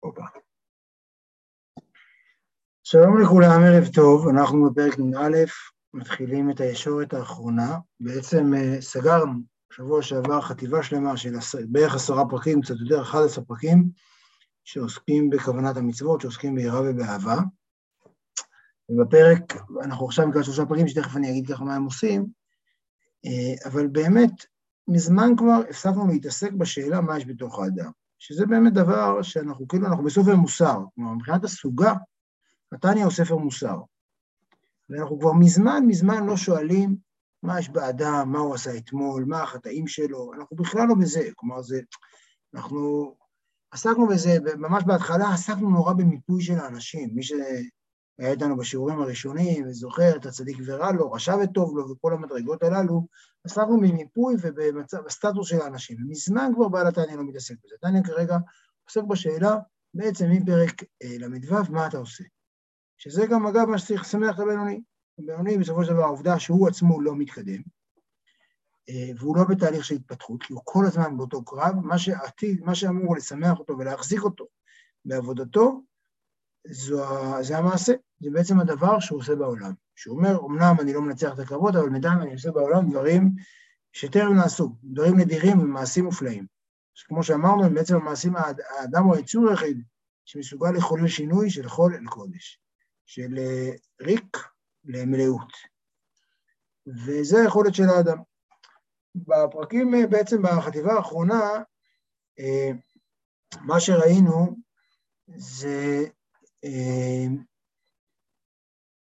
הופה. שלום לכולם, ערב טוב, אנחנו בפרק נ"א, מתחילים את הישורת האחרונה. בעצם אה, סגרנו בשבוע שעבר חטיבה שלמה של בערך עשרה פרקים, קצת יותר, 11 פרקים, שעוסקים בכוונת המצוות, שעוסקים ביראה ובאהבה. ובפרק, אנחנו עכשיו נקרא שלושה פרקים, שתכף אני אגיד ככה מה הם עושים, אה, אבל באמת, מזמן כבר הפסקנו להתעסק בשאלה מה יש בתוך האדם. שזה באמת דבר שאנחנו כאילו, אנחנו בסופר מוסר. כלומר, מבחינת הסוגה, נתניה הוא ספר מוסר. ואנחנו כבר מזמן מזמן לא שואלים מה יש באדם, מה הוא עשה אתמול, מה החטאים שלו, אנחנו בכלל לא בזה. כלומר, זה, אנחנו עסקנו בזה, ממש בהתחלה עסקנו נורא במיפוי של האנשים. מי שהיה איתנו בשיעורים הראשונים וזוכר את הצדיק ורע לו, רשע וטוב לו וכל המדרגות הללו, עסקנו במיפוי ובסטטוס של האנשים. ומזמן כבר בעל התניא לא מתעסק בזה. תניא כרגע עוסק בשאלה, בעצם מפרק אה, ל"ו, מה אתה עושה? שזה גם, אגב, מה שצריך לשמח את הבינוני. הבינוני, בסופו של דבר, העובדה שהוא עצמו לא מתקדם, אה, והוא לא בתהליך של התפתחות, כי הוא כל הזמן באותו קרב, מה שעתיד, מה שאמור לשמח אותו ולהחזיק אותו בעבודתו, זו, זה המעשה, זה בעצם הדבר שהוא עושה בעולם. שהוא אומר, אמנם אני לא מנצח את הקרבות, אבל בינתיים אני עושה בעולם דברים שטרם נעשו, דברים נדירים ומעשים מופלאים. כמו שאמרנו, הם בעצם המעשים, האדם הוא היצור היחיד שמסוגל לחולל שינוי של חול אל קודש, של אה, ריק למלאות. וזה היכולת של האדם. בפרקים, אה, בעצם בחטיבה האחרונה, אה, מה שראינו זה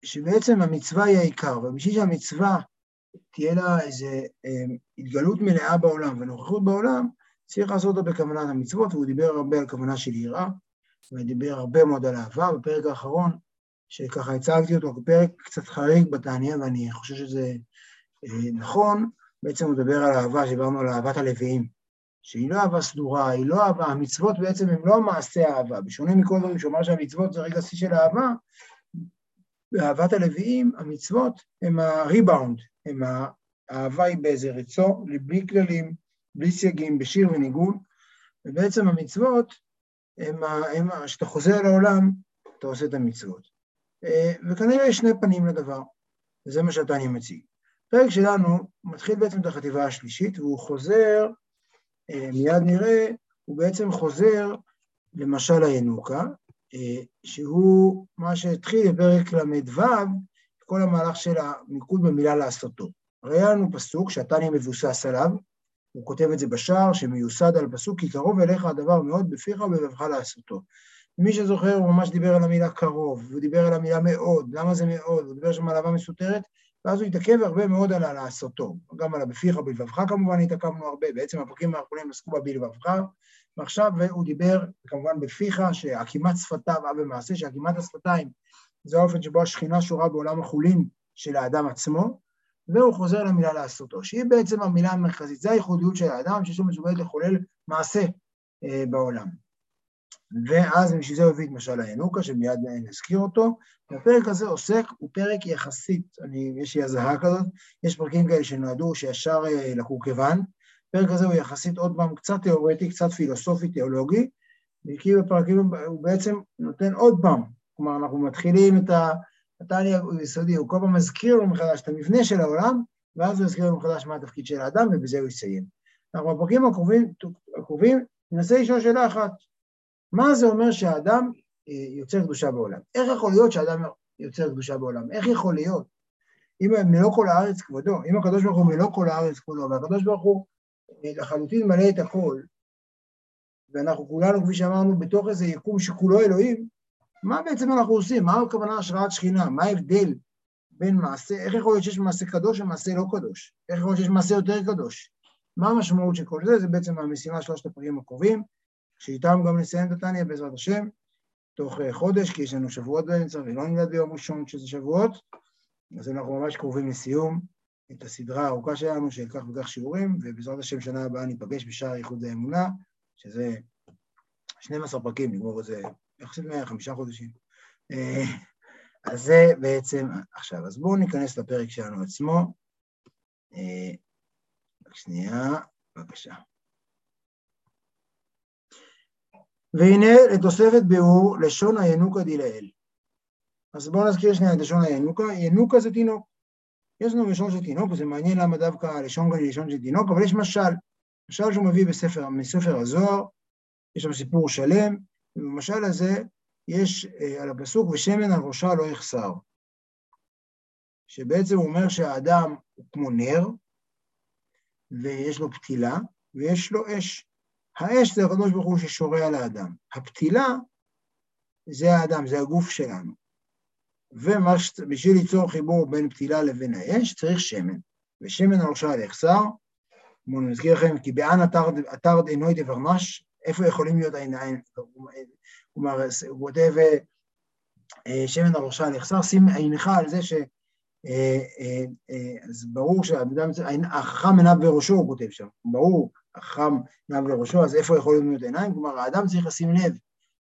שבעצם המצווה היא העיקר, ובשביל שהמצווה תהיה לה איזו התגלות מלאה בעולם ונוכחות בעולם, צריך לעשות אותה בכוונת המצוות, והוא דיבר הרבה על כוונה של יראה, ודיבר הרבה מאוד על אהבה. בפרק האחרון, שככה הצגתי אותו כפרק קצת חריג בתעניה, ואני חושב שזה אה, נכון, בעצם הוא מדבר על אהבה, שדיברנו על אהבת הלוויים, שהיא לא אהבה סדורה, היא לא אהבה, המצוות בעצם הן לא מעשה אהבה. בשונה מכל דברים שאומר שהמצוות זה רגע שיא של אהבה, באהבת הלוויים, המצוות הם הריבאונד, הם האהבה היא באיזה רצו, בלי כללים, בלי סייגים, בשיר וניגון, ובעצם המצוות הם, הם כשאתה חוזר לעולם, אתה עושה את המצוות. אה, וכנראה יש שני פנים לדבר, וזה מה שאתה מציג. הפרק שלנו מתחיל בעצם את החטיבה השלישית, והוא חוזר, מיד נראה, הוא בעצם חוזר למשל הינוקה, אה, שהוא מה שהתחיל בפרק ל"ו, כל המהלך של המיקוד במילה לעשותו. הרי היה לנו פסוק שהתניא מבוסס עליו, הוא כותב את זה בשער, שמיוסד על פסוק, כי קרוב אליך הדבר מאוד בפיך ובלבבך לעשותו. מי שזוכר, הוא ממש דיבר על המילה קרוב, הוא דיבר על המילה מאוד, למה זה מאוד, הוא דיבר שם על אהבה מסותרת, ואז הוא התעכב הרבה מאוד על הלעשותו, גם על הבפיך ובלבבך כמובן התעכבנו הרבה, בעצם הפרקים האחרונים עסקו בבלבבך, ועכשיו הוא דיבר כמובן בפיך, שעקימת שפתיו אב במעשה, שעקימת השפתיים זה האופן שבו השכינה שורה בעולם החולין של האדם עצמו, והוא חוזר למילה לעשותו, שהיא בעצם המילה המרכזית, זו הייחודיות של האדם, שיש לו מסוגלת לחולל מעשה אה, בעולם. ואז בשביל זה הוא הביא את משל הינוקה, שמיד נזכיר אותו. והפרק הזה עוסק, הוא פרק יחסית, אני, יש לי הזהה כזאת, יש פרקים כאלה שנועדו שישר אה, לקורקבן, הפרק הזה הוא יחסית עוד פעם קצת תיאורטי, קצת פילוסופי, תיאולוגי, כי בפרקים הוא בעצם נותן עוד פעם, כלומר אנחנו מתחילים את. התניא הוא יסודי, הוא כל פעם מזכיר לנו מחדש את המבנה של העולם, ואז הוא יזכיר לנו מחדש מה התפקיד של האדם, ובזה הוא יסיים. אנחנו בפרקים הקרובים, הקרובים ננסה לשאול שאלה אחת, מה זה אומר שהאדם אה, יוצר קדושה בעולם? איך יכול להיות שהאדם יוצר קדושה בעולם? איך יכול להיות? אם מלוא כל הארץ כבודו, אם הקדוש ברוך הוא מלוא כל הארץ כבודו, והקדוש ברוך הוא לחלוטין מלא את הכל, ואנחנו כולנו, כפי שאמרנו, בתוך איזה יקום שכולו אלוהים, מה בעצם אנחנו עושים? מה הכוונה השראת שכינה? מה ההבדל בין מעשה, איך יכול להיות שיש מעשה קדוש ומעשה לא קדוש? איך יכול להיות שיש מעשה יותר קדוש? מה המשמעות של כל זה? זה בעצם המשימה שלושת הפרקים הקרובים, שאיתם גם נסיים את התניא בעזרת השם, תוך אה, חודש, כי יש לנו שבועות באמצע, ולא נמדד ביום ראשון שזה שבועות, אז אנחנו ממש קרובים לסיום. את הסדרה הארוכה שלנו של כך וכך שיעורים, ובעזרת השם שנה הבאה ניפגש בשער איחוד האמונה, שזה 12 פרקים, נגמור איזה יחסית חמישה חודשים. אה, אז זה בעצם עכשיו. אז בואו ניכנס לפרק שלנו עצמו. אה, רק שנייה, בבקשה. והנה לתוספת ביאור לשון הינוקא דילאל. אז בואו נזכיר שנייה את לשון הינוקא. ינוקא זה תינוק. יש לנו לשון של תינוק, וזה מעניין למה דווקא לשון כאן היא לשון של תינוק, אבל יש משל. משל שהוא מביא בספר, מספר הזוהר, יש שם סיפור שלם, ובמשל הזה יש אה, על הפסוק, ושמן על ראשה לא יחסר. שבעצם הוא אומר שהאדם הוא כמו נר, ויש לו פתילה, ויש לו אש. האש זה הקדוש ברוך הוא ששורה על האדם. הפתילה זה האדם, זה הגוף שלנו. ובשביל ליצור חיבור בין פתילה לבין האש צריך שמן, ושמן על ראשה יחסר. כמו אני מזכיר לכם, כי באן אתר דינוי דברנש, איפה יכולים להיות העיניים? כלומר, הוא כותב אה, שמן על ראשה יחסר, שים עינך על זה ש... אה, אה, אז ברור שהאדם, החכם עיניו בראשו, הוא כותב שם, ברור, החכם עיניו בראשו, אז איפה יכול להיות עיניים? כלומר, האדם צריך לשים לב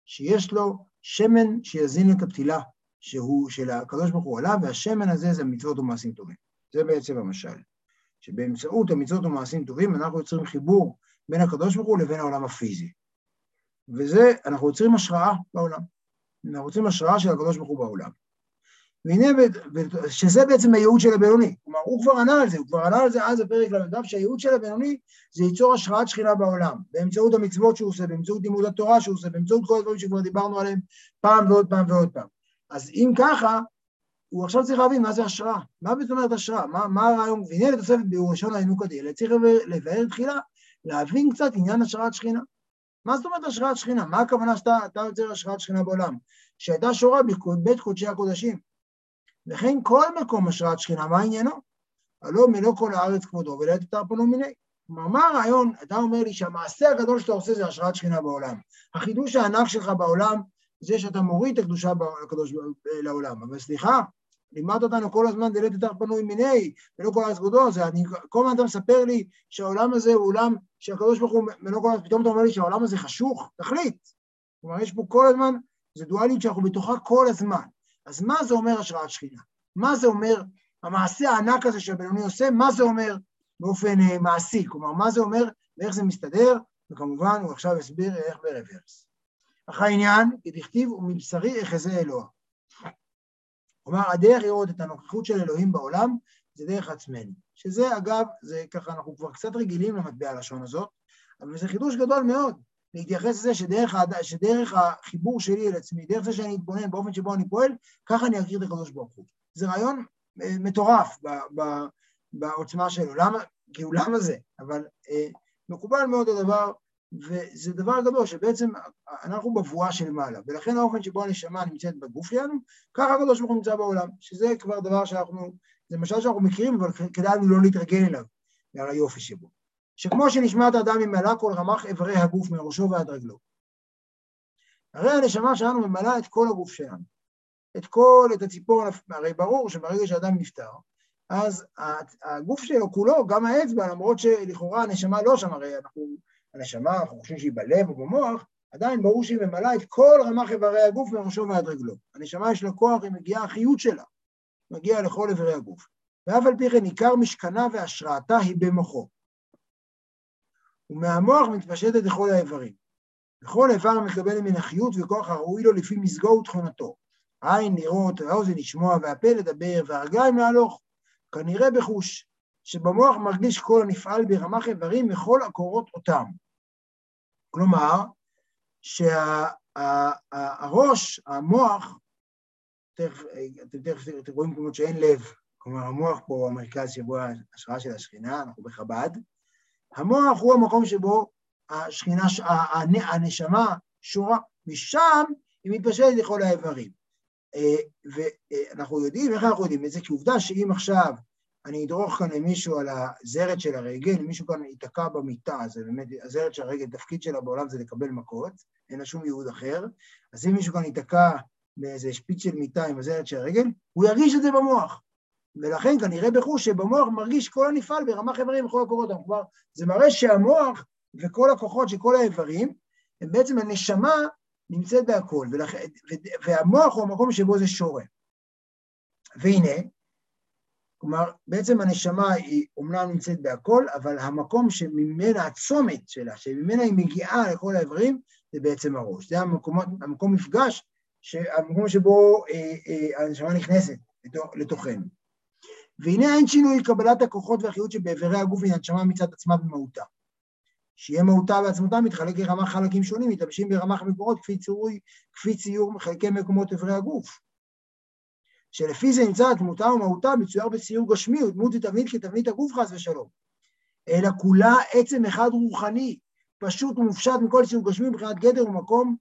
שיש לו שמן שיזין את הפתילה, שהוא של הקדוש ברוך הוא עליו, והשמן הזה זה מצוות ומעשים טובים. זה בעצם המשל. שבאמצעות המצוות ומעשים טובים אנחנו יוצרים חיבור בין הקדוש ברוך הוא לבין העולם הפיזי. וזה, אנחנו יוצרים השראה בעולם. אנחנו יוצרים השראה של הקדוש ברוך הוא בעולם. והנה, שזה בעצם הייעוד של הבינוני. כלומר, הוא כבר ענה על זה, הוא כבר ענה על זה אז בפרק ל"ו, שהייעוד של הבינוני זה ליצור השראת שכינה בעולם, באמצעות המצוות שהוא עושה, באמצעות לימוד התורה שהוא עושה, באמצעות כל הדברים שכבר דיברנו עליהם פעם ועוד פעם ועוד פעם. אז אם ככה, הוא עכשיו צריך להבין מה זה השראה. מה זאת אומרת השראה? מה, מה הרעיון? והנה לתוספת ביאור ראשון הינוק הדלת, צריך לבאר תחילה, להבין קצת עניין השראת שכינה. מה זאת אומרת השראת שכינה? מה הכוונה שאתה יוצר השראת שכינה בעולם? שהייתה שורה בבית קודשי הקודשים. וכן כל מקום השראת שכינה, מה עניינו? הלא מלוא כל הארץ כבודו ולעת יותר פנו מיני. כלומר, מה הרעיון? אתה אומר לי שהמעשה הגדול שאתה עושה זה השראת שכינה בעולם. החידוש הענק שלך בעולם זה שאתה מוריד את הקדושה הקדוש לעולם. אבל סליחה, לימדת אותנו כל הזמן דלת יותר פנוי מיני, ולא כל הארץ כבודו, זה אני, כל הזמן אתה מספר לי שהעולם הזה הוא עולם שהקדוש ברוך הוא, ולא כל הזמן, פתאום אתה אומר לי שהעולם הזה חשוך, תחליט. כלומר, יש פה כל הזמן, זה דואליות שאנחנו בתוכה כל הזמן. אז מה זה אומר השראת שכינה? מה זה אומר המעשה הענק הזה שהבינוני עושה, מה זה אומר באופן uh, מעשי? כלומר, מה זה אומר ואיך זה מסתדר? וכמובן, הוא עכשיו יסביר איך ברוורס. אך העניין, כי דכתיב ומבשרי אחזה אלוה. כלומר, הדרך לראות את הנוכחות של אלוהים בעולם זה דרך עצמנו. שזה, אגב, זה ככה, אנחנו כבר קצת רגילים למטבע הלשון הזאת, אבל זה חידוש גדול מאוד. להתייחס לזה שדרך, שדרך החיבור שלי אל עצמי, דרך זה שאני אתבונן באופן שבו אני פועל, ככה אני אכיר את הקדוש ברוך הוא. זה רעיון אה, מטורף ב, ב, בעוצמה שלו. למה? כאילו, למה זה? אבל אה, מקובל מאוד הדבר, וזה דבר גדול, שבעצם אנחנו בבואה של מעלה, ולכן האופן שבו הנשמה נמצאת בגוף שלנו, ככה הקדוש ברוך הוא נמצא בעולם, שזה כבר דבר שאנחנו, זה משל שאנחנו מכירים, אבל כדאי לנו לא להתרגל אליו, ועל היופי שבו. שכמו שנשמת האדם ממלאה כל רמ"ח איברי הגוף מראשו ועד רגלו. הרי הנשמה שלנו ממלאה את כל הגוף שלנו, את כל, את הציפור, הרי ברור שברגע שאדם נפטר, אז הגוף שלו כולו, גם האצבע, למרות שלכאורה הנשמה לא שם, הרי אנחנו, הנשמה, אנחנו חושבים שהיא בלב או במוח, עדיין ברור שהיא ממלאה את כל רמ"ח איברי הגוף מראשו ועד רגלו. הנשמה יש לה כוח, היא מגיעה, החיות שלה מגיעה לכל איברי הגוף. ואף על פי כן עיקר משכנה והשראתה היא במוחו. ומהמוח מתפשטת לכל האיברים. וכל איבר מקבל מן החיות וכוח הראוי לו לפי מזגו ותכונתו. העין לראות, האוזן לשמוע, והפה לדבר, והרגליים להלוך. כנראה בחוש, שבמוח מרגיש כל הנפעל ברמ"ח איברים מכל הקורות אותם. כלומר, שהראש, המוח, תכף, אתם תכף רואים כמו שאין לב, כלומר המוח פה המרכז שבו ההשראה של השכינה, אנחנו בחב"ד, המוח הוא המקום שבו השכינה, הנשמה שורה, משם היא מתפשטת לכל האיברים. אה, ואנחנו יודעים, איך אנחנו יודעים את זה? כי עובדה שאם עכשיו אני אדרוך כאן למישהו על הזרת של הרגל, אם מישהו כאן ייתקע במיטה, זה באמת, הזרת של הרגל, תפקיד שלה בעולם זה לקבל מכות, אין לה שום ייעוד אחר, אז אם מישהו כאן ייתקע באיזה שפיץ של מיטה עם הזרת של הרגל, הוא ירגיש את זה במוח. ולכן כנראה בחוש שבמוח מרגיש כל הנפעל ברמ"ח איברים וכל הקורות. כלומר, זה מראה שהמוח וכל הכוחות של כל האיברים, הם בעצם הנשמה נמצאת בהכל, ולכן, והמוח הוא המקום שבו זה שורה. והנה, כלומר, בעצם הנשמה היא אומנם נמצאת בהכל, אבל המקום שממנה, הצומת שלה, שממנה היא מגיעה לכל האיברים, זה בעצם הראש. זה המקום, המקום מפגש, המקום שבו אה, אה, הנשמה נכנסת לתוכנו. והנה אין שינוי קבלת הכוחות והחיות שבאיברי הגוף מן הנשמה מצד עצמה במהותה. שיהיה מהותה ועצמותה מתחלק לרמה חלקים שונים, מתלבשים ברמ"ח מקורות כפי ציורי, כפי ציור חלקי מקומות איברי הגוף. שלפי זה נמצא דמותה ומהותה מצויר בציור גשמי ודמות ותבנית כתבנית הגוף חס ושלום. אלא כולה עצם אחד רוחני, פשוט ומופשט מכל ציור גשמי מבחינת גדר ומקום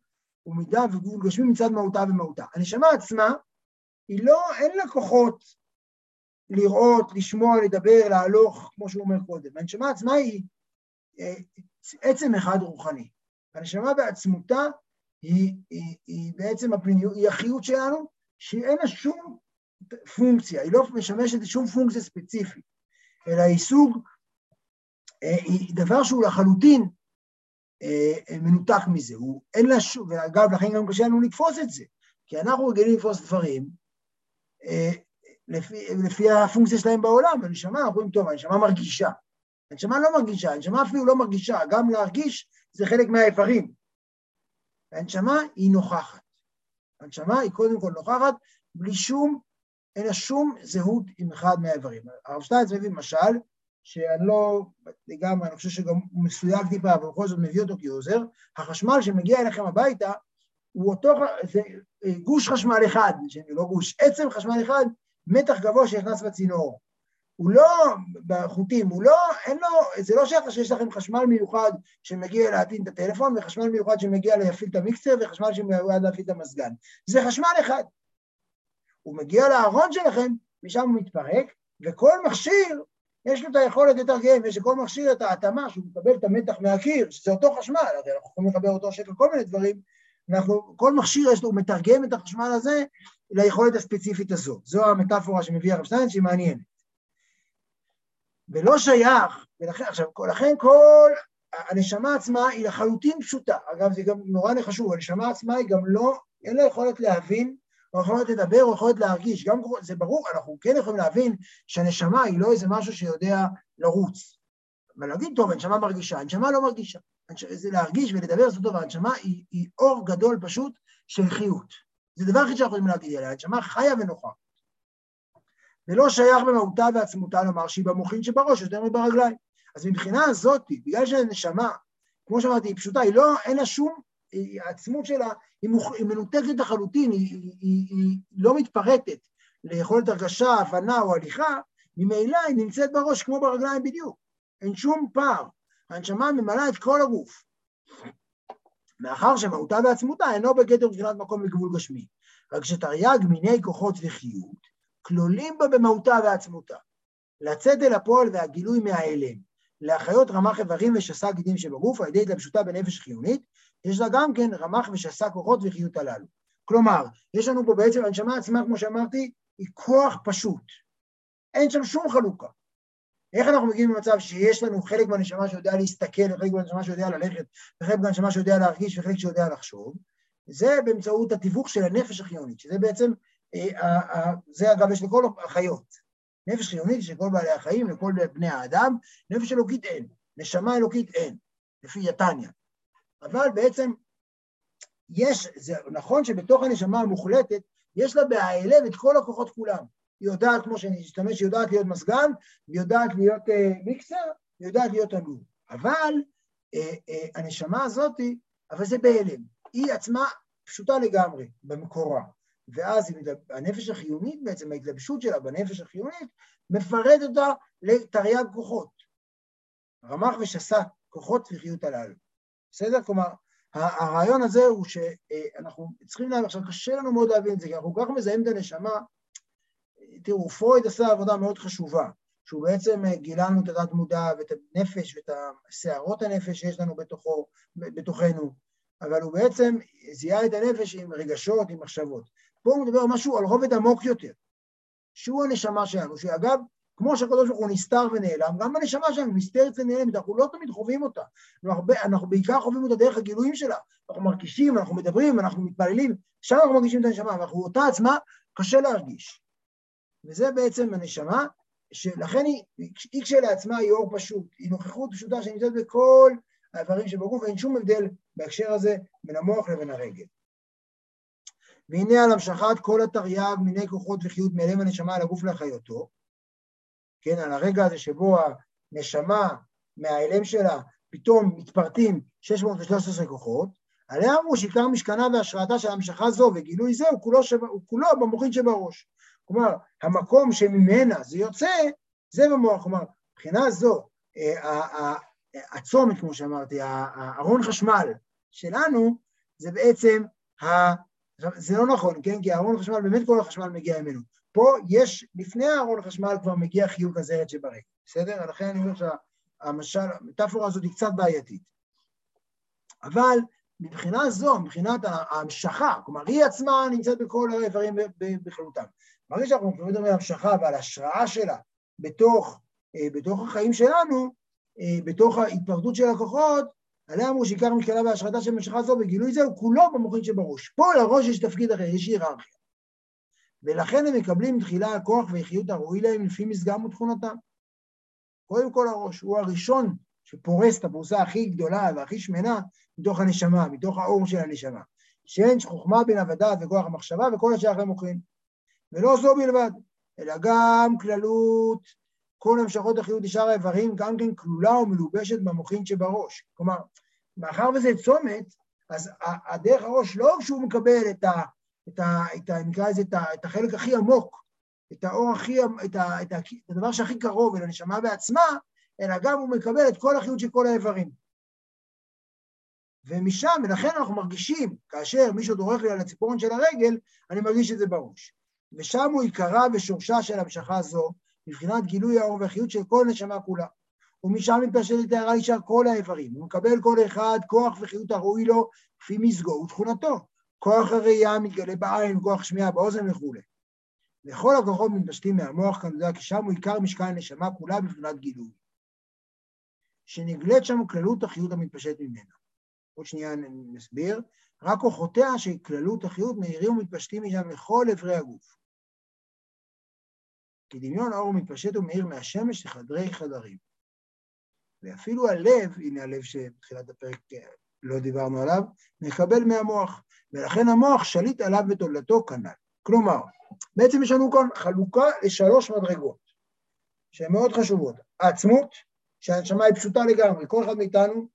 ומידה וגבול גשמי מצד מהותה ומהותה. הנשמה עצמה, היא לא, אין לה כוחות לראות, לשמוע, לדבר, להלוך, כמו שהוא אומר קודם. הנשמה עצמה היא אה, עצם אחד רוחני. הנשמה בעצמותה היא, היא, היא בעצם הפנימיות, היא החיות שלנו, שאין לה שום פונקציה, היא לא משמשת לשום פונקציה ספציפית, אלא היא סוג, אה, היא דבר שהוא לחלוטין אה, מנותק מזה, הוא אין לה שום, ואגב, לכן גם קשה לנו לתפוס את זה, כי אנחנו רגילים לתפוס דברים לפי, לפי הפונקציה שלהם בעולם, הנשמה, אנחנו אומרים, טוב, הנשמה מרגישה. הנשמה לא מרגישה, הנשמה אפילו לא מרגישה, גם להרגיש זה חלק מהאיברים. הנשמה היא נוכחת. הנשמה היא קודם כל נוכחת, בלי שום, אין לה שום זהות עם אחד מהאיברים. הרב שטיינץ מביא משל, שאני לא לגמרי, אני חושב שגם הוא מסויג טיפה, אבל בכל זאת מביא אותו כעוזר, החשמל שמגיע אליכם הביתה, הוא אותו, זה גוש חשמל אחד, לא גוש, עצם חשמל אחד, מתח גבוה שנכנס בצינור. הוא לא בחוטים, הוא לא, אין לו, זה לא שייך שיש לכם חשמל מיוחד שמגיע להטעין את הטלפון, וחשמל מיוחד שמגיע להפעיל את המיקסר, וחשמל שמיועד להפעיל את המזגן. זה חשמל אחד. הוא מגיע לארון שלכם, משם הוא מתפרק, וכל מכשיר, יש לו את היכולת לתרגם, יש לכל מכשיר את ההתאמה שהוא מקבל את המתח מהקיר, שזה אותו חשמל, הרי אנחנו יכולים לחבר אותו שקל כל מיני דברים, אנחנו, כל מכשיר יש לו, הוא מתרגם את החשמל הזה ליכולת הספציפית הזו. זו המטאפורה שמביא הרב שטיין, שהיא מעניינת. ולא שייך, ולכן, עכשיו, לכן כל הנשמה עצמה היא לחלוטין פשוטה. אגב, זה גם נורא חשוב, הנשמה עצמה היא גם לא, אין לה יכולת להבין, או יכולת לדבר, או יכולת להרגיש. גם זה ברור, אנחנו כן יכולים להבין שהנשמה היא לא איזה משהו שיודע לרוץ. אבל להגיד, טוב, הנשמה מרגישה, הנשמה לא מרגישה. זה להרגיש ולדבר, זאת אומרת, הנשמה היא, היא אור גדול פשוט של חיות. זה דבר הכי שאנחנו יכולים להגיד עליה, הנשמה חיה ונוחה. ולא שייך במהותה ועצמותה לומר שהיא במוחין שבראש יותר מברגליים. אז מבחינה הזאת, בגלל שהנשמה, כמו שאמרתי, היא פשוטה, היא לא, אין לה שום, העצמות שלה היא, מוכ... היא מנותקת לחלוטין, היא, היא, היא, היא לא מתפרטת ליכולת הרגשה, הבנה או הליכה, ממילא היא נמצאת בראש כמו ברגליים בדיוק. אין שום פער. הנשמה ממלאה את כל הגוף. מאחר שמהותה ועצמותה אינו בגדר מבחינת מקום וגבול גשמי, רק שתרי"ג מיני כוחות וחיות כלולים בה במהותה ועצמותה. לצאת אל הפועל והגילוי מההלם, להחיות רמ"ח איברים ושסה גידים שבגוף על ידי התלבשותה בנפש חיונית, יש לה גם כן רמ"ח ושסה כוחות וחיות הללו. כלומר, יש לנו פה בעצם, הנשמה עצמה, כמו שאמרתי, היא כוח פשוט. אין שם שום חלוקה. איך אנחנו מגיעים למצב שיש לנו חלק מהנשמה שיודע להסתכל, וחלק מהנשמה שיודע ללכת, וחלק מהנשמה שיודע להרגיש, וחלק שיודע לחשוב? זה באמצעות התיווך של הנפש החיונית, שזה בעצם, אה, זה אגב יש לכל החיות. נפש חיונית של כל בעלי החיים, לכל בני האדם, נפש אלוקית אין, נשמה אלוקית אין, לפי יתניא. אבל בעצם יש, זה נכון שבתוך הנשמה המוחלטת, יש לה בהאלב את כל הכוחות כולם. היא יודעת, כמו שאני אשתמש, היא יודעת להיות מזגן, היא יודעת להיות uh, מיקסר, היא יודעת להיות תנור. אבל uh, uh, הנשמה הזאת, אבל זה בהלם. היא עצמה פשוטה לגמרי במקורה. ואז הנפש החיונית בעצם, ההתלבשות שלה בנפש החיונית, מפרט אותה לתרי"ג כוחות. רמ"ח ושס"ה כוחות וחיות הללו. בסדר? כלומר, הרעיון הזה הוא שאנחנו צריכים להבין, עכשיו קשה לנו מאוד להבין את זה, כי אנחנו כל כך מזהים את הנשמה תראו, פרויד עשה עבודה מאוד חשובה, שהוא בעצם אה, גילה לנו את הדת מודע ואת הנפש ואת שערות הנפש שיש לנו בתוכו, בתוכנו, אבל הוא בעצם זיהה את הנפש עם רגשות, עם מחשבות. פה הוא מדבר משהו על רובד עמוק יותר, שהוא הנשמה שלנו, שאגב, כמו שהקדוש ברוך הוא נסתר ונעלם, גם הנשמה שלנו נסתרת ונעלמת, אנחנו לא תמיד חווים אותה. אנחנו, אנחנו בעיקר חווים אותה דרך הגילויים שלה. אנחנו מרגישים, אנחנו מדברים, אנחנו מתפללים, שם אנחנו מרגישים את הנשמה, ואנחנו אותה עצמה קשה להרגיש. וזה בעצם הנשמה, שלכן היא, היא כשלעצמה היא אור פשוט, היא נוכחות פשוטה שנמצאת בכל האיברים שבגוף, אין שום הבדל בהקשר הזה בין המוח לבין הרגל. והנה על המשכת כל התרי"ג מיני כוחות וחיות מאלם הנשמה על הגוף להחיותו, כן, על הרגע הזה שבו הנשמה מהאלם שלה פתאום מתפרטים 613 כוחות, עליה אמרו שעיקר משכנה והשראתה של המשכה זו וגילוי זה הוא כולו, שב, הוא כולו במוחין שבראש. כלומר, המקום שממנה זה יוצא, זה במוח. כלומר, מבחינה זו, אה, הצומת, כמו שאמרתי, הארון חשמל שלנו, זה בעצם, ה... זה לא נכון, כן? כי הארון חשמל, באמת כל החשמל מגיע ממנו. פה יש, לפני הארון חשמל כבר מגיע חיוק הזרת שברגע, בסדר? לכן אני אומר שהמשל, המטאפורה הזאת היא קצת בעייתית. אבל מבחינה זו, מבחינת ההמשכה, כלומר היא עצמה נמצאת בכל האיברים בכללותם. ברגע שאנחנו מדברים על המשכה ועל השראה שלה בתוך, אה, בתוך החיים שלנו, אה, בתוך ההתפרדות של הכוחות, עליה אמרו שעיקר משקלה והשראתה של המשכה זו בגילוי זה הוא כולו במוחין שבראש. פה לראש יש תפקיד אחר, יש היררכיה. ולכן הם מקבלים תחילה הכוח והחיות הראוי להם לפי מסגם ותכונתם. קודם כל הראש, הוא הראשון שפורס את הפרוסה הכי גדולה והכי שמנה מתוך הנשמה, מתוך האור של הנשמה. שאין חוכמה בין הוודעת וכוח המחשבה וכל השאר אחרי מוחין. ולא זו בלבד, אלא גם כללות כל המשכות החיות לשאר האיברים, גם כן כלולה ומלובשת במוחין שבראש. כלומר, מאחר וזה צומת, אז הדרך הראש, לא כשהוא מקבל את ה... את ה... את ה נקרא לזה, את, את החלק הכי עמוק, את האור הכי... את, ה, את, ה, את הדבר שהכי קרוב אל הנשמה בעצמה, אלא גם הוא מקבל את כל החיות של כל האיברים. ומשם, ולכן אנחנו מרגישים, כאשר מישהו דורך לי על הציפורן של הרגל, אני מרגיש את זה בראש. ושם הוא עיקרה ושורשה של המשכה זו, מבחינת גילוי האור והחיות של כל נשמה כולה. ומשם מתפשטת הערה לשאר כל האיברים, הוא מקבל כל אחד כוח וחיות הראוי לו כפי מזגו ותכונתו. כוח הראייה מתגלה בעין, כוח שמיעה באוזן וכולי. וכל הכוחות מתפשטים מהמוח, כנודע כי שם הוא עיקר משקל הנשמה כולה בבחינת גילוי. שנגלית שם כללות החיות המתפשט ממנה. עוד שנייה נסביר. רק כוחותיה של כללות החיות מאירים ומתפשטים משם לכל אברי הגוף. כי דמיון האור מתפשט ומאיר מהשמש לחדרי חדרים. ואפילו הלב, הנה הלב שבתחילת הפרק אה, לא דיברנו עליו, מקבל מהמוח, ולכן המוח שליט עליו בתולדתו כנ"ל. כלומר, בעצם יש לנו כאן חלוקה לשלוש מדרגות, שהן מאוד חשובות. העצמות, שהנשמה היא פשוטה לגמרי, כל אחד מאיתנו,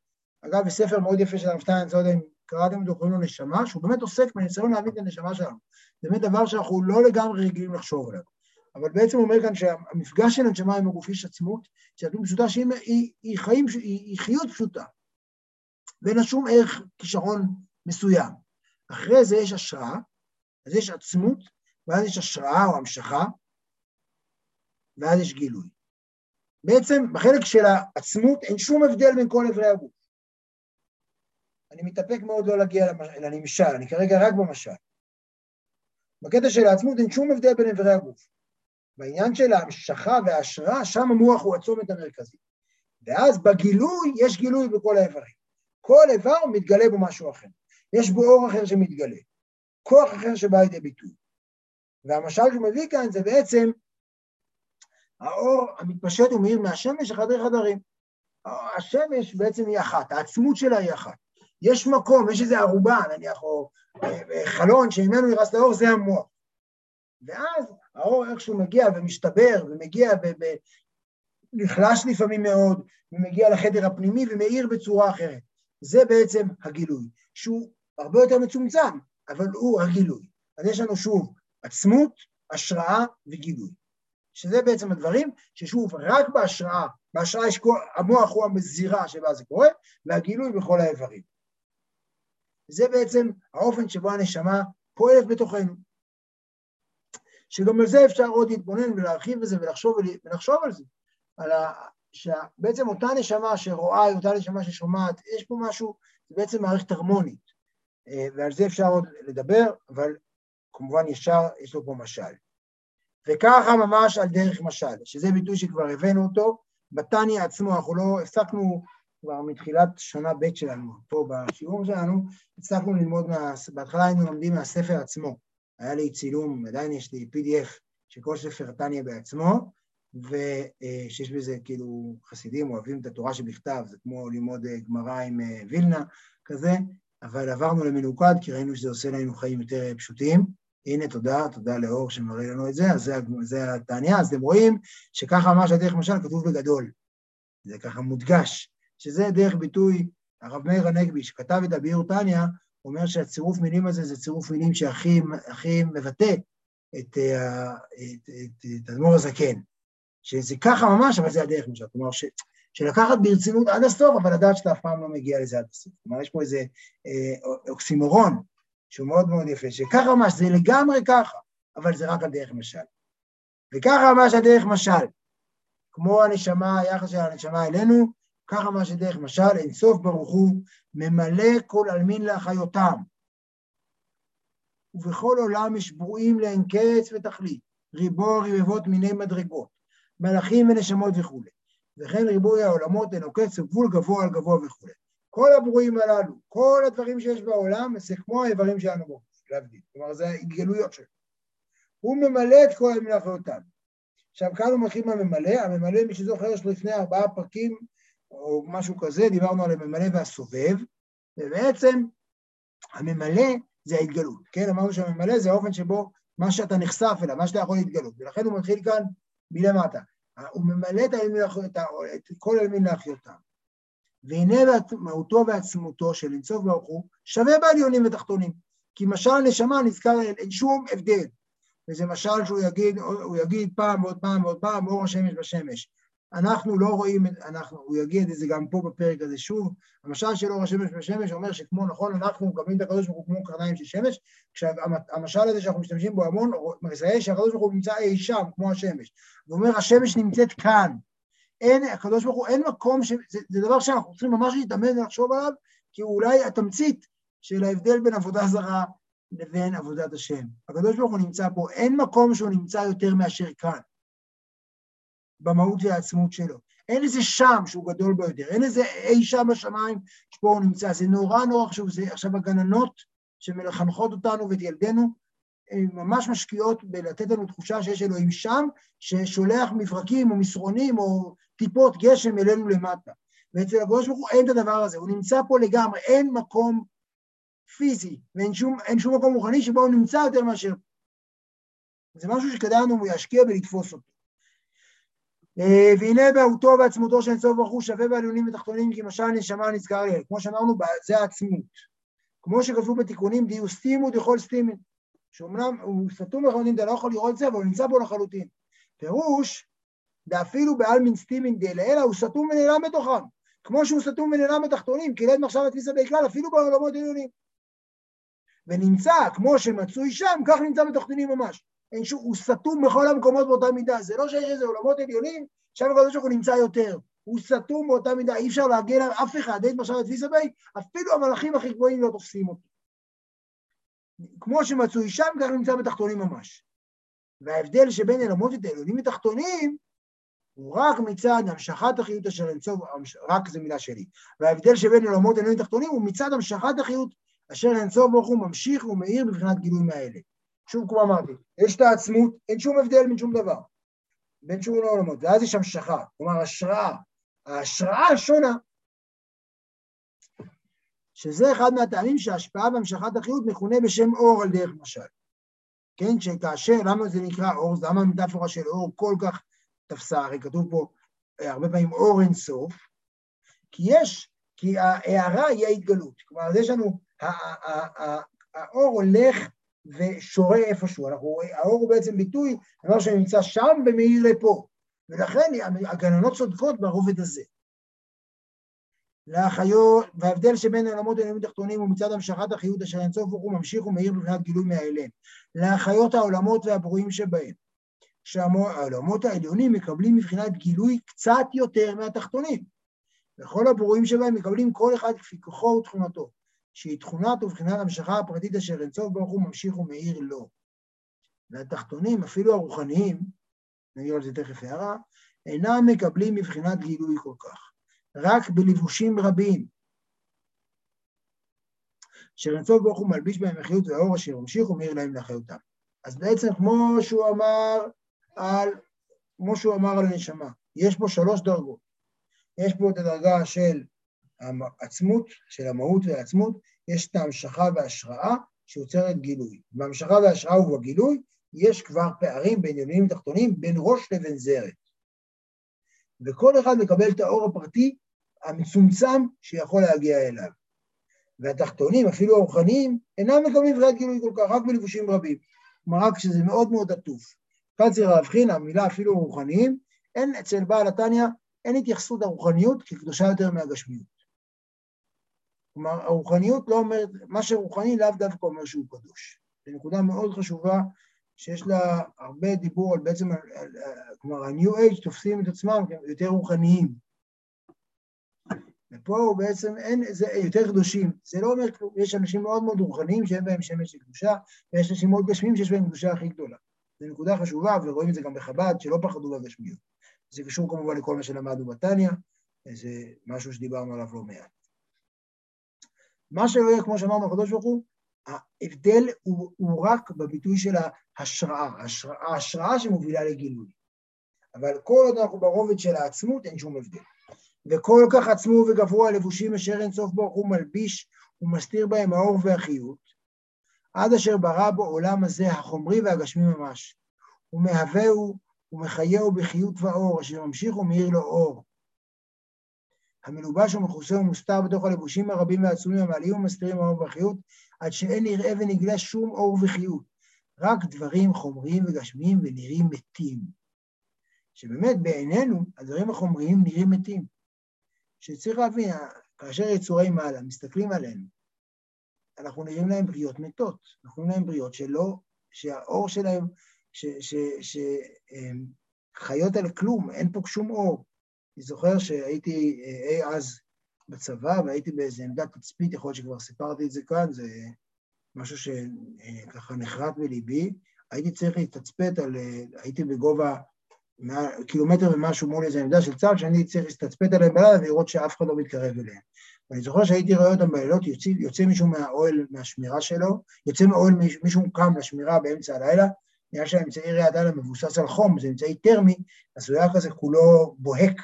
אגב, בספר מאוד יפה של הרב אני לא יודע אם קראתם אותו, קוראים לו נשמה, שהוא באמת עוסק בניסיון להבין את הנשמה שלנו. זה באמת דבר שאנחנו לא לגמרי רגילים לחשוב עליו. אבל בעצם אומר כאן שהמפגש של הנשמה עם הגוף יש עצמות, שהיא פשוטה שהיא היא, היא חיים, היא, היא חיות פשוטה. ואין לה שום ערך כישרון מסוים. אחרי זה יש השראה, אז יש עצמות, ואז יש השראה או המשכה, ואז יש גילוי. בעצם בחלק של העצמות אין שום הבדל בין כל אברי הגוף. אני מתאפק מאוד לא להגיע לנמשל, אני כרגע רק במשל. בקטע של העצמות אין שום הבדל בין אברי הגוף. בעניין של ההמשכה וההשראה, שם המוח הוא הצומת המרכזי. ואז בגילוי, יש גילוי בכל האיברים. כל איבר מתגלה בו משהו אחר. יש בו אור אחר שמתגלה, כוח אחר שבא לידי ביטוי. והמשל שהוא מביא כאן זה בעצם האור המתפשט ומאיר מהשמש לחדרי חדרים. השמש בעצם היא אחת, העצמות שלה היא אחת. יש מקום, יש איזו ערובה, נניח, או אה, אה, חלון שממנו נרס לאור, זה המוח. ואז האור איכשהו מגיע ומשתבר ומגיע ב... ב... לפעמים מאוד, ומגיע לחדר הפנימי ומאיר בצורה אחרת. זה בעצם הגילוי, שהוא הרבה יותר מצומצם, אבל הוא הגילוי. אז יש לנו שוב עצמות, השראה וגילוי. שזה בעצם הדברים ששוב, רק בהשראה, בהשראה יש כל, המוח הוא המזירה שבה זה קורה, והגילוי בכל האיברים. זה בעצם האופן שבו הנשמה פועלת בתוכנו. שגם על זה אפשר עוד להתבונן ולהרחיב בזה ולחשוב, ולחשוב על זה. על ה... שבעצם אותה נשמה שרואה היא אותה נשמה ששומעת, יש פה משהו, זה בעצם מערכת הרמונית. אה, ועל זה אפשר עוד לדבר, אבל כמובן ישר יש לו פה משל. וככה ממש על דרך משל, שזה ביטוי שכבר הבאנו אותו, בתניא עצמו, אנחנו לא הפסקנו כבר מתחילת שנה ב' שלנו, פה בשיעור שלנו, הפסקנו ללמוד, מה, בהתחלה היינו לומדים מהספר עצמו, היה לי צילום, עדיין יש לי PDF של כל ספר תניא בעצמו, ושיש בזה כאילו חסידים אוהבים את התורה שבכתב, זה כמו ללמוד גמרא עם וילנה כזה, אבל עברנו למנוקד כי ראינו שזה עושה לנו חיים יותר פשוטים. הנה, תודה, תודה לאור שמראה לנו את זה, אז זה, זה אז אתם רואים שככה ממש הדרך משל כתוב בגדול. זה ככה מודגש, שזה דרך ביטוי, הרב מאיר הנגבי, שכתב את הביאור תניא, אומר שהצירוף מילים הזה זה צירוף מילים שהכי מבטא אה, את, את, את אדמו"ר הזקן. שזה ככה ממש, אבל זה הדרך משל. כלומר, ש, שלקחת ברצינות עד הסוף, אבל לדעת שאתה אף פעם לא מגיע לזה עד הסוף. כלומר, יש פה איזה אה, אוקסימורון שהוא מאוד מאוד יפה, שככה ממש, זה לגמרי ככה, אבל זה רק על דרך משל. וככה ממש הדרך משל. כמו הנשמה, היחס של הנשמה אלינו, ככה ממש הדרך משל, אינסוף ברוך הוא, ממלא כל עלמין לאחיותם. ובכל עולם יש ברואים לאין קץ ותכלית, ריבו רבבות מיני מדרגות, מלאכים ונשמות וכולי. וכן ריבוי העולמות אינו קץ וגבול גבוה על גבוה וכולי. כל הברואים הללו, כל הדברים שיש בעולם, זה כמו האיברים שלנו בו, להבדיל. כלומר, זה ההתגלויות שלו. הוא ממלא את כל מלאכותיו. עכשיו, כאן הוא מתחיל מהממלא, הממלא, מי שזוכר, יש לפני ארבעה פרקים, או משהו כזה, דיברנו על הממלא והסובב, ובעצם הממלא זה ההתגלות, כן? אמרנו שהממלא זה האופן שבו מה שאתה נחשף אליו, מה שאתה יכול להתגלות, ולכן הוא מתחיל כאן מלמטה. הוא ממלא את, את, את כל אלמין לאחיותם. והנה מהותו ועצמותו של אינסוף ברוך הוא שווה בעליונים ותחתונים. כי משל הנשמה נזכר אין שום הבדל. וזה משל שהוא יגיד, יגיד פעם ועוד פעם ועוד פעם, אור השמש בשמש. אנחנו לא רואים, אנחנו, הוא יגיד את זה גם פה בפרק הזה שוב, המשל של אור השמש בשמש אומר שכמו, נכון, אנחנו מקבלים את הקדוש ברוך הוא כמו קרניים של שמש, כשהמשל הזה שאנחנו משתמשים בו המון, מזהה שהקדוש ברוך הוא נמצא אי שם, כמו השמש. הוא אומר, השמש נמצאת כאן. אין, הקדוש ברוך הוא, אין מקום, ש... זה, זה דבר שאנחנו צריכים ממש להתאמן ולחשוב עליו, כי הוא אולי התמצית של ההבדל בין עבודה זרה לבין עבודת השם. הקדוש ברוך הוא נמצא פה, אין מקום שהוא נמצא יותר מאשר כאן. במהות והעצמות שלו. אין איזה שם שהוא גדול ביותר, אין איזה אי שם בשמיים שפה הוא נמצא. זה נורא נורא חשוב, זה עכשיו הגננות שמחנכות אותנו ואת ילדינו, ממש משקיעות בלתת לנו תחושה שיש אלוהים שם, ששולח מברקים או מסרונים או טיפות גשם אלינו למטה. ואצל הקדוש ברוך הוא אין את הדבר הזה, הוא נמצא פה לגמרי, אין מקום פיזי ואין שום, שום מקום רוחני שבו הוא נמצא יותר מאשר. זה משהו שכדאי לנו להשקיע ולתפוס אותו. אה, והנה בהותו ועצמותו של אינסוף ברוך הוא שווה בעליונים ותחתונים כי משל נשמה נזכר לי, כמו שאמרנו, זה העצמות. כמו שכתבו בתיקונים, דיו סטימו דכל סטימין, שאומנם הוא סתום לחלוטין, אתה לא יכול לראות את זה, אבל הוא נמצא בו לחלוטין. פירוש, דאפילו בעלמין סטימין דלעילה, הוא סתום ונעלם בתוכם. כמו שהוא סתום ונעלם בתחתונים, כי לית מחשב התפיסה בכלל, אפילו בעולמות עליונים. ונמצא, כמו שמצוי שם, כך נמצא בתחתונים ממש. הוא סתום בכל המקומות באותה מידה. זה לא שיש איזה עולמות עליונים, שם הקדוש ברוך הוא נמצא יותר. הוא סתום באותה מידה, אי אפשר להגן על אף אחד, אין עכשיו את תפיסה בי, אפילו המלאכים הכי גבוהים לא תופסים אותו. כמו שמצוי שם, כך נמצא בתחתונים ממש. וההבדל שבין עולמות העליונים ותחתונים, הוא רק מצד המשכת החיות אשר אינסוף, רק זו מילה שלי. וההבדל שבין עולמות עליונים ותחתונים הוא מצד המשכת החיות אשר אינסוף ברוך הוא ממשיך ומאיר בבחינת גילוי מהאלה. שוב, כמו אמרתי, יש את העצמות, אין שום הבדל בין שום דבר, בין שום העולמות, ואז יש המשכה, כלומר השראה, ההשראה שונה, שזה אחד מהטעמים שההשפעה והמשכת החיות מכונה בשם אור על דרך משל. כן, שכאשר, למה זה נקרא אור, למה המטאפורה של אור כל כך תפסה, הרי כתוב פה אה, הרבה פעמים אור אין סוף, כי יש, כי ההערה היא ההתגלות, כלומר, יש לנו, האור הולך ושורה איפשהו. אנחנו, האור הוא בעצם ביטוי, דבר שנמצא שם ומאיר לפה. ולכן הגננות צודקות ברובד הזה. לאחיות, וההבדל שבין העולמות העליונים התחתונים הוא מצד המשכת החיות אשר אינסוף ברוך הוא ממשיך ומאיר בבחינת גילוי מהאלם. לאחיות העולמות והברואים שבהם. שהעולמות העליונים מקבלים מבחינת גילוי קצת יותר מהתחתונים. וכל הברואים שבהם מקבלים כל אחד כפי כוחו ותכונתו. שהיא תכונת ובחינת המשכה הפרטית אשר אינסוף ברוך הוא ממשיך ומאיר לו. והתחתונים, אפילו הרוחניים, נגיד על זה תכף הערה, אינם מקבלים מבחינת גילוי כל כך, רק בלבושים רבים, אשר אינסוף ברוך הוא מלביש בהם החיות והאור אשר ממשיך ומאיר להם לאחיותם. אז בעצם כמו שהוא אמר על כמו שהוא אמר על הנשמה, יש פה שלוש דרגות. יש פה את הדרגה של העצמות, של המהות והעצמות, יש את ההמשכה וההשראה שיוצרת גילוי. בהמשכה וההשראה ובגילוי יש כבר פערים בין עליונים ותחתונים, בין ראש לבין זרת. וכל אחד מקבל את האור הפרטי המצומצם שיכול להגיע אליו. והתחתונים, אפילו הרוחניים, אינם מקבלים דברי גילוי כל כך, רק בלבושים רבים. כלומר, רק כשזה מאוד מאוד עטוף. כאן צריך להבחין, המילה אפילו רוחניים, אין אצל בעל התניא, אין התייחסות לרוחניות כקדושה יותר מהגשמיות. כלומר, הרוחניות לא אומרת, מה שרוחני לאו דווקא אומר שהוא קדוש. זו נקודה מאוד חשובה, שיש לה הרבה דיבור על בעצם, על, על, כלומר, ה-New Age תופסים את עצמם יותר רוחניים. ופה הוא בעצם אין, זה יותר קדושים. זה לא אומר, יש אנשים מאוד מאוד רוחניים שאין בהם שמש של קדושה, ויש אנשים מאוד גשמיים שיש בהם קדושה הכי גדולה. זו נקודה חשובה, ורואים את זה גם בחב"ד, שלא פחדו בגשמיות. זה קשור כמובן לכל מה שלמדנו בתניא, זה משהו שדיברנו עליו לא מעט. מה שלא יהיה, כמו שאמרנו הקדוש ברוך הוא, ההבדל הוא, הוא רק בביטוי של ההשראה, ההשראה, ההשראה שמובילה לגילוי. אבל כל עוד אנחנו ברובד של העצמות, אין שום הבדל. וכל כך עצמו וגברו הלבושים אשר אין סוף ברוך הוא מלביש ומסתיר בהם האור והחיות, עד אשר ברא בו עולם הזה החומרי והגשמי ממש, ומהווהו ומחייהו בחיות ואור, אשר ממשיך ומאיר לו אור. המלובש ומכוסה ומוסתר בתוך הלבושים הרבים והעצומים המעלים ומסתירים האור והחיות, עד שאין נראה ונגלה שום אור וחיות, רק דברים חומריים וגשמיים ונראים מתים. שבאמת בעינינו הדברים החומריים נראים מתים. שצריך להבין, כאשר יצורי מעלה מסתכלים עלינו, אנחנו נראים להם בריאות מתות, אנחנו נראים להם בריאות שלא, שהאור שלהם, שחיות על כלום, אין פה שום אור. אני זוכר שהייתי אי אז בצבא והייתי באיזה עמדת תצפית, יכול להיות שכבר סיפרתי את זה כאן, זה משהו שככה נחרט בליבי. הייתי צריך להתצפת על, הייתי בגובה קילומטר ומשהו מול איזו עמדה של צה"ל, שאני צריך להסתצפת עליהם בלילה ולראות שאף אחד לא מתקרב אליהם. ואני זוכר שהייתי רואה אותם בלילות, יוצא, יוצא מישהו מהאוהל, מהשמירה שלו, יוצא מהאוהל, מישהו קם לשמירה באמצע הלילה, נראה שהאמצעי ראיית לילה מבוסס על חום, זה אמצעי טרמי, אז הוא היה כזה כולו בוהק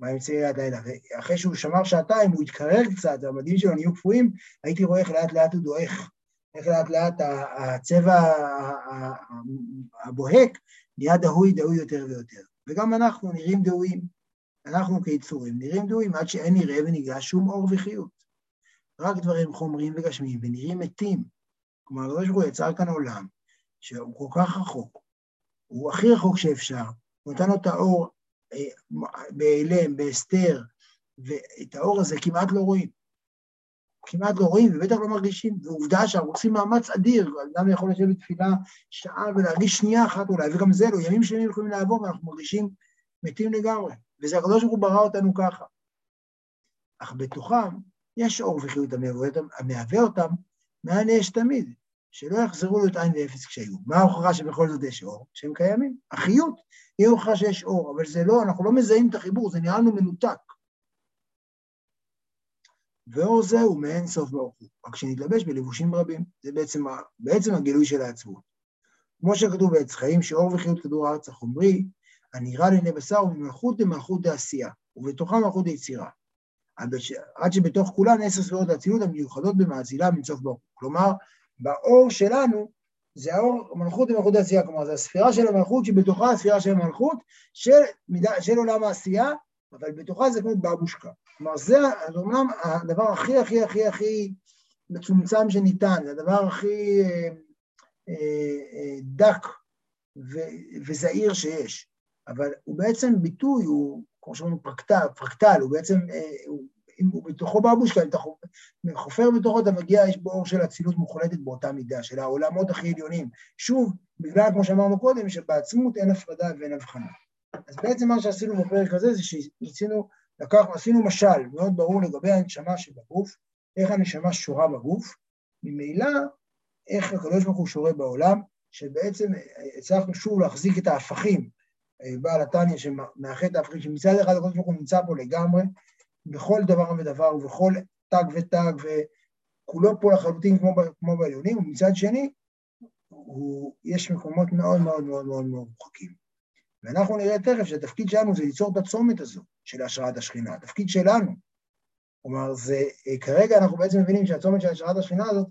באמצעי לילה. ואחרי שהוא שמר שעתיים, הוא התקרר קצת, המדים שלו נהיו קפואים, הייתי רואה איך לאט לאט הוא דועך, איך לאט לאט הצבע הבוהק נהיה דהוי דהוי יותר ויותר. וגם אנחנו נראים דהויים, אנחנו כיצורים נראים דהויים עד שאין נראה ונגלה שום אור וחיות. רק דברים חומריים וגשמיים ונראים מתים. כלומר, הקדוש ברוך הוא יצר כאן עולם שהוא כל כך רחוק, הוא הכי רחוק שאפשר, הוא נתן לו את האור אה, בהיעלם, בהסתר, ואת האור הזה כמעט לא רואים. כמעט לא רואים ובטח לא מרגישים, ועובדה שאנחנו עושים מאמץ אדיר, אדם יכול לשבת בתפילה שעה ולהרגיש שנייה אחת אולי, וגם זה לא, ימים שלמים יכולים לעבור ואנחנו מרגישים מתים לגמרי, וזה הקדוש ברוך הוא ברא אותנו ככה. אך בתוכם יש אור וחיות המהווה אותם מאין יש תמיד, שלא יחזרו להיות עין ואפס כשהיו. מה ההוכחה שבכל זאת יש אור? שהם קיימים. החיות היא הוכחה שיש אור, אבל זה לא, אנחנו לא מזהים את החיבור, זה נראה לנו מנותק. ואור זה הוא מאין סוף ברוך הוא, רק שנתלבש בלבושים רבים. זה בעצם, בעצם הגילוי של העצבות. כמו שכתוב בעץ חיים, שאור וחיות כדור הארץ החומרי, הנראה לעיני בשר וממלכות למלכות העשייה, ובתוכה מלכות היצירה. עד שבתוך כולן עשר ספירות האצילות המיוחדות במאזילה מנסוף ברוך הוא. כלומר, באור שלנו, זה האור, מלכות ומלכות העשייה, כלומר, זו הספירה של המלכות שבתוכה הספירה של המלכות של, של עולם העשייה, אבל בתוכה זה כמו בבושקה. כלומר, זה אומנם הדבר הכי הכי הכי הכי מצומצם שניתן, זה הדבר הכי אה, אה, אה, דק וזעיר שיש, אבל הוא בעצם ביטוי, הוא, כמו שאומרים, פרקטל, פרקטל, הוא בעצם, הוא, אם הוא בתוכו בבושקה, אם אתה חופר בתוכו, אתה מגיע, יש בו אור של אצילות מוחלטת באותה מידה, של העולמות הכי עליונים. שוב, בגלל, כמו שאמרנו קודם, שבעצמות אין הפרדה ואין הבחנה. אז בעצם מה שעשינו בפרק הזה זה שניסינו לקחנו, עשינו משל מאוד ברור לגבי הנשמה שבגוף, איך הנשמה שורה בגוף, ממילא איך הקדוש ברוך הוא שורה בעולם, שבעצם הצלחנו שוב להחזיק את ההפכים, בעל התניא שמאחד את ההפכים, שמצד אחד הקדוש ברוך הוא נמצא פה לגמרי, בכל דבר ודבר ובכל תג ותג, וכולו פה לחלוטין כמו, כמו בעליונים, ומצד שני, הוא, יש מקומות מאוד מאוד מאוד מאוד מרוחקים. ואנחנו נראה תכף שהתפקיד שלנו זה ליצור את הצומת הזו של השראת השכינה, התפקיד שלנו. כלומר, זה, כרגע אנחנו בעצם מבינים שהצומת של השראת השכינה הזאת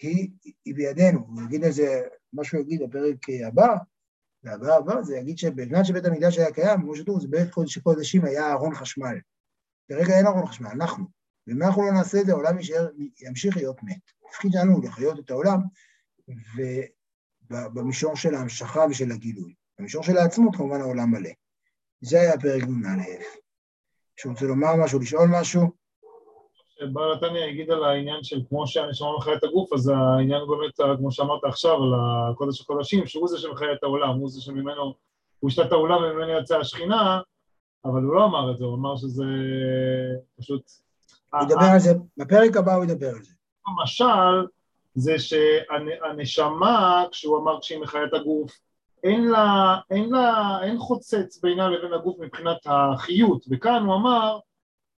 היא, היא בידינו. הוא יגיד איזה, מה שהוא יגיד בפרק הבא, והבא הבא זה יגיד שבזמן שבית המקדש היה קיים, כמו שטוב, זה בית קודש קודשים היה ארון חשמל. כרגע אין ארון חשמל, אנחנו. ואם אנחנו לא נעשה את זה, העולם יישאר, ימשיך להיות מת. התפקיד שלנו הוא לחיות את העולם, ובמישור של ההמשכה ושל הגילוי. במישור של העצמות, כמובן העולם מלא. זה היה פרק נ"א. מישהו רוצה לומר משהו, לשאול משהו? בעל התניא יגיד על העניין של כמו שהנשמה מחיה את הגוף, אז העניין הוא באמת, כמו שאמרת עכשיו, על הקודש הקודשים, שהוא זה שמחיה את העולם, הוא זה שממנו, הוא השתת העולם וממנו יצאה השכינה, אבל הוא לא אמר את זה, הוא אמר שזה פשוט... הוא ידבר על זה, בפרק הבא הוא ידבר על זה. המשל זה שהנשמה, כשהוא אמר כשהיא מחיה את הגוף, אין לה, אין לה, אין חוצץ בינה לבין הגוף מבחינת החיות, וכאן הוא אמר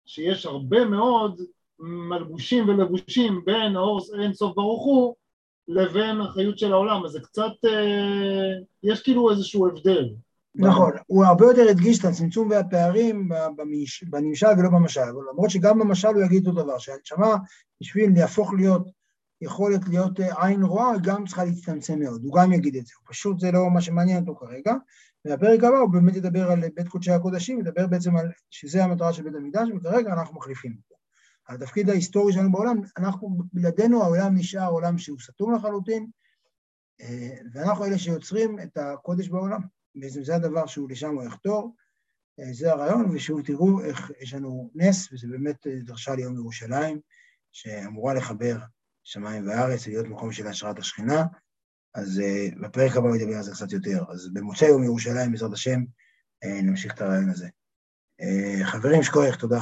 שיש הרבה מאוד מלבושים ולבושים בין האור אין סוף ברוך הוא לבין החיות של העולם, אז זה קצת, אה, יש כאילו איזשהו הבדל. נכון, הוא הרבה יותר הדגיש את הצמצום והפערים בנמשל ולא במשל, למרות שגם במשל הוא יגיד אותו דבר, שהנשמה בשביל להפוך להיות יכולת להיות אה, עין רואה, גם צריכה להצטמצם מאוד, הוא גם יגיד את זה, פשוט זה לא מה שמעניין אותו כרגע, והפרק הבא הוא באמת ידבר על בית קודשי הקודשים, ידבר בעצם על שזה המטרה של בית המקדש, וכרגע אנחנו מחליפים אותו. התפקיד ההיסטורי שלנו בעולם, אנחנו, בלעדינו העולם נשאר עולם שהוא סתום לחלוטין, אה, ואנחנו אלה שיוצרים את הקודש בעולם. בעצם זה הדבר שהוא לשם הוא יחתור, אה, זה הרעיון, ושוב תראו איך יש לנו נס, וזה באמת דרשה ליום ירושלים, שאמורה לחבר שמיים וארץ, ולהיות מקום של השראת השכינה. אז uh, בפרק הבא ידבר על זה קצת יותר. אז במוצאי יום ירושלים, בעזרת השם, נמשיך את הרעיון הזה. חברים, שכוח, תודה.